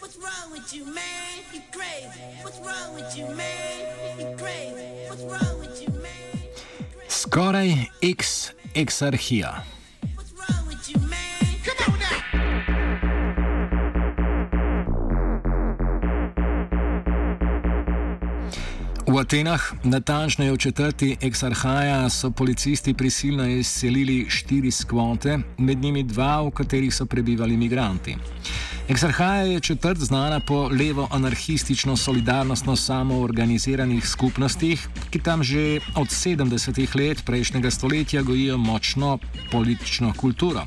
What's wrong with you, man? You crazy. What's wrong with you, man? You crazy. What's wrong with you, man? Skoraj X exarhija. What's wrong with you, man? Come on now. V Atenah, natančneje v četrti Exarhaja, so policisti prisilno izselili štiri skvote, med njimi dva, v katerih so prebivali imigranti. Exarhaja je četrt znana po levo-anarhistično solidarnostno samoorganiziranih skupnostih, ki tam že od 70-ih let prejšnjega stoletja gojijo močno politično kulturo.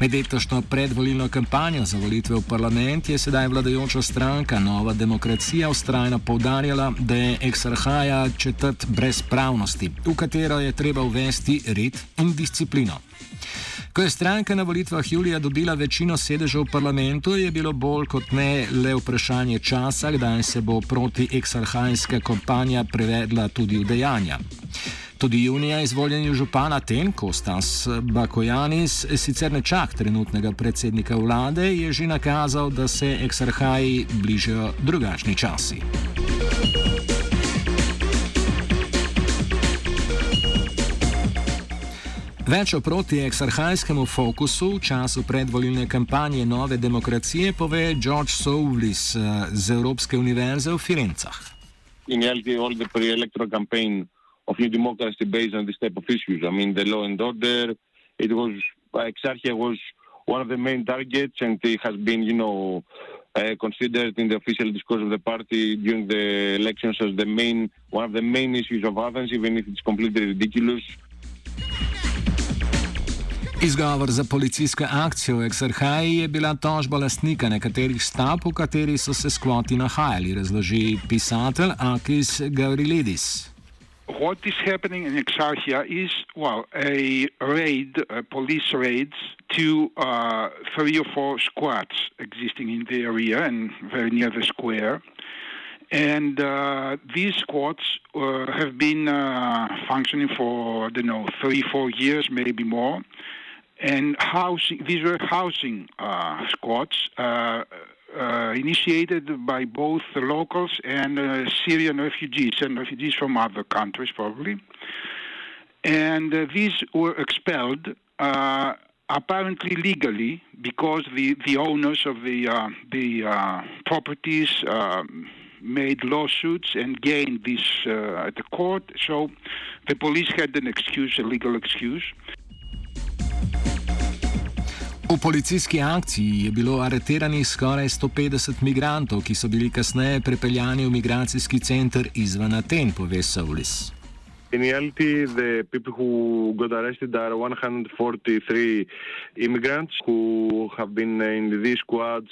Med letošnjo predvolilno kampanjo za volitve v parlament je sedaj vladajoča stranka Nova demokracija ustrajno povdarjala, da je Exarhaja četrt brezpravnosti, v katero je treba uvesti red in disciplino. Ko je stranka na volitvah julija dobila večino sedežev v parlamentu, je bilo bolj kot ne le vprašanje časa, kdaj se bo proti eksarhajska kampanja prevedla tudi v dejanja. Tudi junija izvoljen župan Aten Kostas Bakojanis, sicer nečak trenutnega predsednika vlade, je že nakazal, da se eksarhaji bližajo drugačni časi. Več o protiexarhajskemu fokusu v času predvolilne kampanje Nove demokracije pove George Souvlis eh, z Evropske univerze v Firencah. in reality, all the pre-electoral campaign of New Democracy based on this type of issues. I mean, the law and order. It was Exarchia was one of the main targets, and it has been, you know, uh, considered in the official discourse of the party during the elections as the main one of the main issues of Athens, even if it's completely ridiculous. Izgovor za policijsko akcijo v Exarhaji je bila tožba lastnika nekaterih stavb, v kateri so se skvoti nahajali, razloži pisatelj Akis Gavrilidis. what is happening in Exarchia is, well, a raid, uh, police raids to uh, three or four squads existing in the area and very near the square. And uh, these squads uh, have been uh, functioning for, I don't know, three, four years, maybe more. And housing, these were housing uh, squads uh, uh, initiated by both the locals and uh, Syrian refugees and refugees from other countries, probably. And uh, these were expelled uh, apparently legally because the, the owners of the, the properties um, made lawsuits and gained this at the court. So the police had an excuse, a legal excuse. Policijski akciji je bilo areteranih skoraj 150 migrantov, ki so bili kasneje prepeljani v migracijski center izven Aten, pove Saulis. In reality, the people who got arrested are 143 immigrants who have been in these squads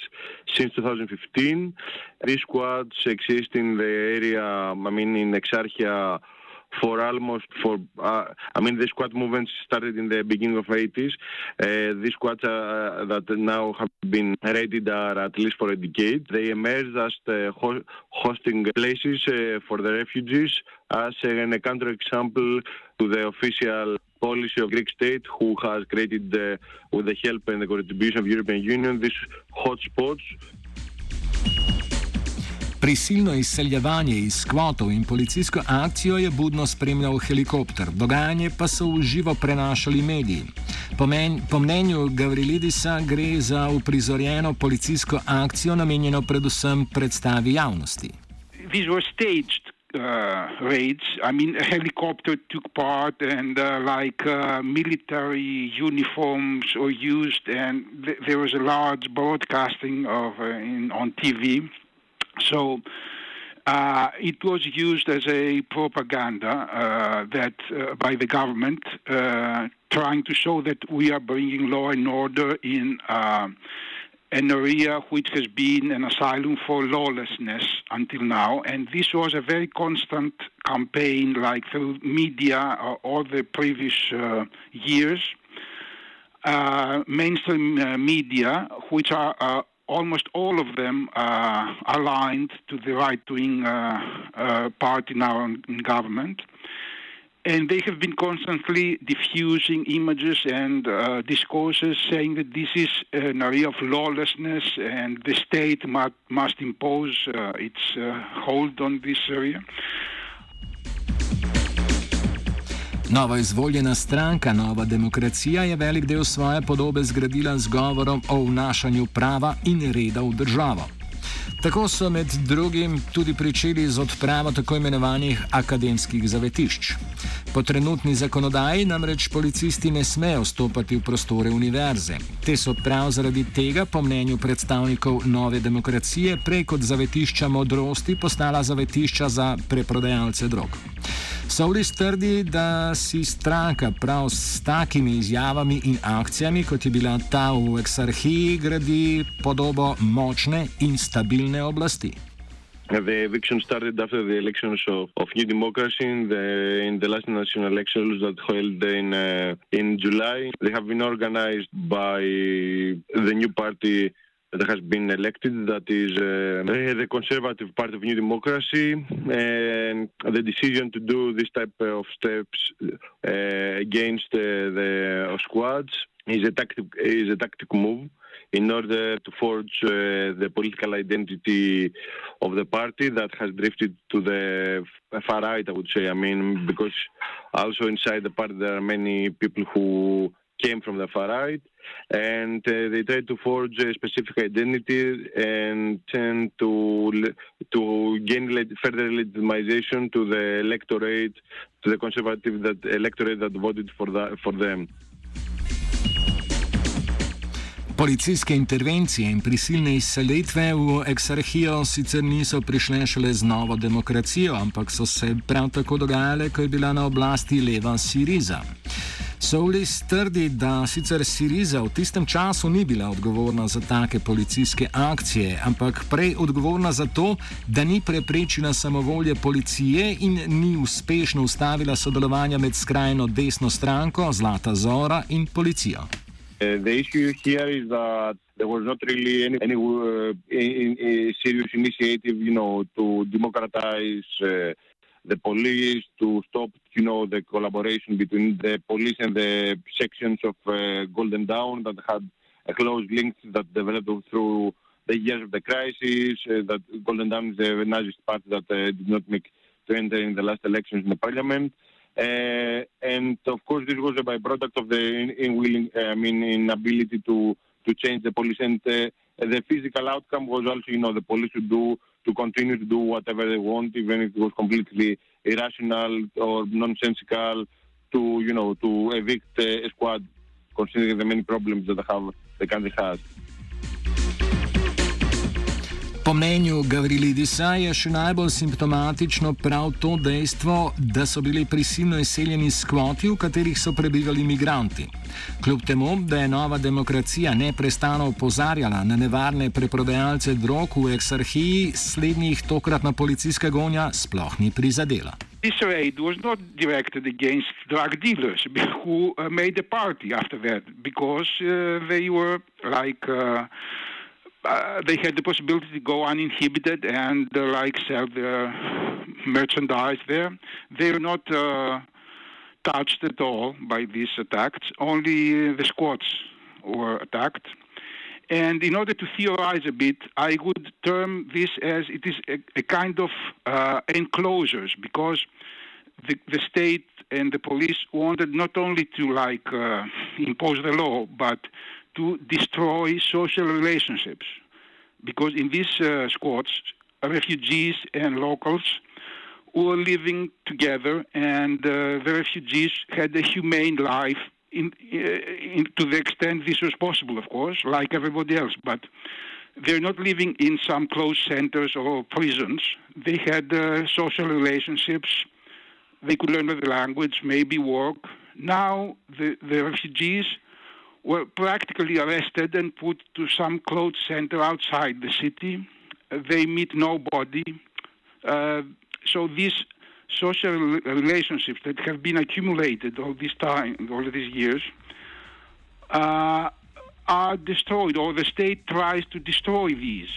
since 2015. These squads exist in the area, I mean, in Exarchia for almost for uh, I mean the squad movements started in the beginning of 80s. Uh, these squads uh, that now have been raided are at least for a decade. They emerged as the ho- hosting places uh, for the refugees as a, a counterexample to the official policy of Greek state who has created uh, with the help and the contribution of European Union these hotspots Prisilno izseljevanje iz kvotov in policijsko akcijo je budno spremljal helikopter, dogajanje pa so v živo prenašali mediji. Po, men, po mnenju Gavrilidisa gre za uprizorjeno policijsko akcijo, namenjeno predvsem predstavi javnosti. These were staged uh, raids. I mean, a helicopter took part, and uh, like uh, military uniforms were used, and th- there was a large broadcasting of uh, in, on TV. So uh, it was used as a propaganda uh, that uh, by the government, uh, trying to show that we are bringing law and order in uh, an area which has been an asylum for lawlessness until now. And this was a very constant campaign, like through media uh, all the previous years. Mainstream media, which are almost all of them uh, aligned to the right wing uh, uh, party now in, government. and they have been constantly diffusing images and uh, discourses saying that this is an area of lawlessness and the state must, must impose uh, its hold on this area. Nova izvoljena stranka Nova demokracija je velik del svoje podobe zgradila z govorom o vnašanju prava in reda v državo. Tako so med drugim tudi pričeli z odpravo tako imenovanih akademskih zavetišč. Po trenutni zakonodaji namreč policisti ne smejo vstopati v prostore univerze. Te so prav zaradi tega, po mnenju predstavnikov nove demokracije, prej kot zavetišča modrosti postala zavetišča za preprodajalce drog. Soulis trdi, da si stranka prav s takimi izjavami in akcijami, kot je bila ta v eksarhiji, gradi podobo močne in stabilne oblasti. The eviction started after the elections of, of New Democracy in the, in the last national elections that held in uh, in July. They have been organized by the new party that has been elected, that is uh, the Conservative Party of New Democracy, and the decision to do this type of steps uh, against uh, the squads is a tactic is a tactic move in order to forge the political identity of the party that has drifted to the far right, I would say. I mean, because also inside the party there are many people who came from the far right, and uh, they tried to forge a specific identity and tend to to gain further legitimization to the electorate, to the conservative that electorate that voted for that for them. Policijske intervencije in prisilne izselitve v eksarhijo sicer niso prišle šele z novo demokracijo, ampak so se prav tako dogajale, ko je bila na oblasti leva Siriza. Soulis trdi, da sicer Siriza v tistem času ni bila odgovorna za take policijske akcije, ampak prej odgovorna za to, da ni preprečila samovolje policije in ni uspešno ustavila sodelovanja med skrajno desno stranko Zlata Zora in policijo. Uh, the issue here is that there was not really any, any uh, in, in serious initiative, you know, to democratize uh, the police, to stop, you know, the collaboration between the police and the sections of uh, Golden Dawn that had a close link that developed through the years of the crisis. Uh, that Golden Dawn is the Nazi party that uh, did not make to enter in the last elections in the parliament. Uh, and of course, this was a byproduct of the unwilling, uh, I mean, inability to to change the police. And uh, the physical outcome was also, you know, the police to do to continue to do whatever they want, even if it was completely irrational or nonsensical. To you know, to evict a squad, considering the many problems that have the country has. Po mnenju Gavrilidisa je še najbolj simptomatično prav to dejstvo, da so bili prisilno izseljeni skvoti, v katerih so prebivali imigranti. Kljub temu, da je nova demokracija neprestano opozarjala na nevarne preprodajalce drog v eksarhiji, slednjih tokratna policijska gonja sploh ni prizadela. This raid was not directed against drug dealers who uh, made a party after that because uh, they were like. Uh, uh, they had the possibility to go uninhibited and uh, like sell their merchandise there. They were not uh, touched at all by these attacks. Only the squads were attacked. And in order to theorize a bit, I would term this as it is a, a kind of uh, enclosures because the, the state and the police wanted not only to like uh, impose the law, but to destroy social relationships. Because in these uh, squads, refugees and locals were living together, and uh, the refugees had a humane life in, uh, in, to the extent this was possible, of course, like everybody else. But they're not living in some closed centers or prisons. They had uh, social relationships. They could learn the language, maybe work. Now the, the refugees were practically arrested and put to some closed center outside the city. Uh, they meet nobody. Uh, so these social relationships that have been accumulated all this time, all these years, uh, are destroyed, or the state tries to destroy these.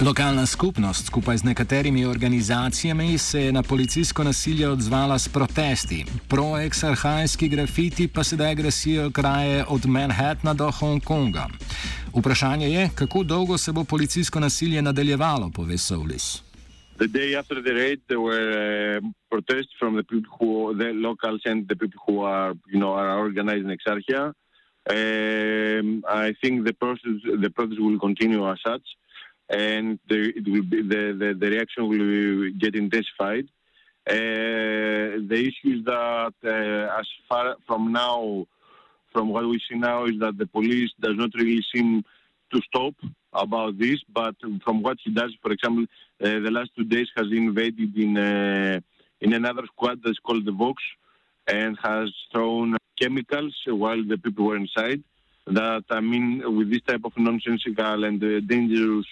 Lokalna skupnost skupaj z nekaterimi organizacijami se je na policijsko nasilje odzvala s protesti. Pro-eksarhajski grafiti pa sedaj grasijo kraje od Manhattna do Hongkonga. Vprašanje je, kako dolgo se bo policijsko nasilje nadaljevalo, pove Soulis. The day after the raid, there were uh, protests from the people who, the locals and the people who are, you know, are organizing Exarchia. Um, I think the process, the process will continue as such. And the, it will be, the, the, the reaction will get intensified. Uh, the issue is that uh, as far from now, from what we see now, is that the police does not really seem to stop about this. But from what he does, for example, uh, the last two days has invaded in uh, in another squad that's called the Vox, and has thrown chemicals while the people were inside. That I mean, with this type of nonsensical and uh, dangerous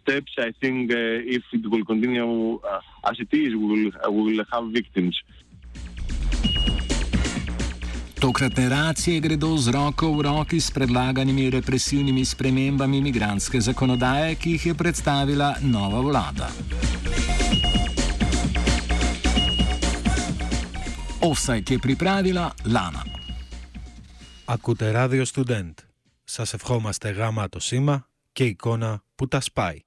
steps, I think uh, if it will continue uh, as it is, we will, uh, we will have victims. Tokratne racije gredo z roko v roki s predlaganimi represivnimi spremembami imigranske zakonodaje, ki jih je predstavila nova vlada. Offside je pripravila Lana. Ακούτε ράδιο Student. Σας ευχόμαστε γάμα το σήμα και εικόνα που τα σπάει.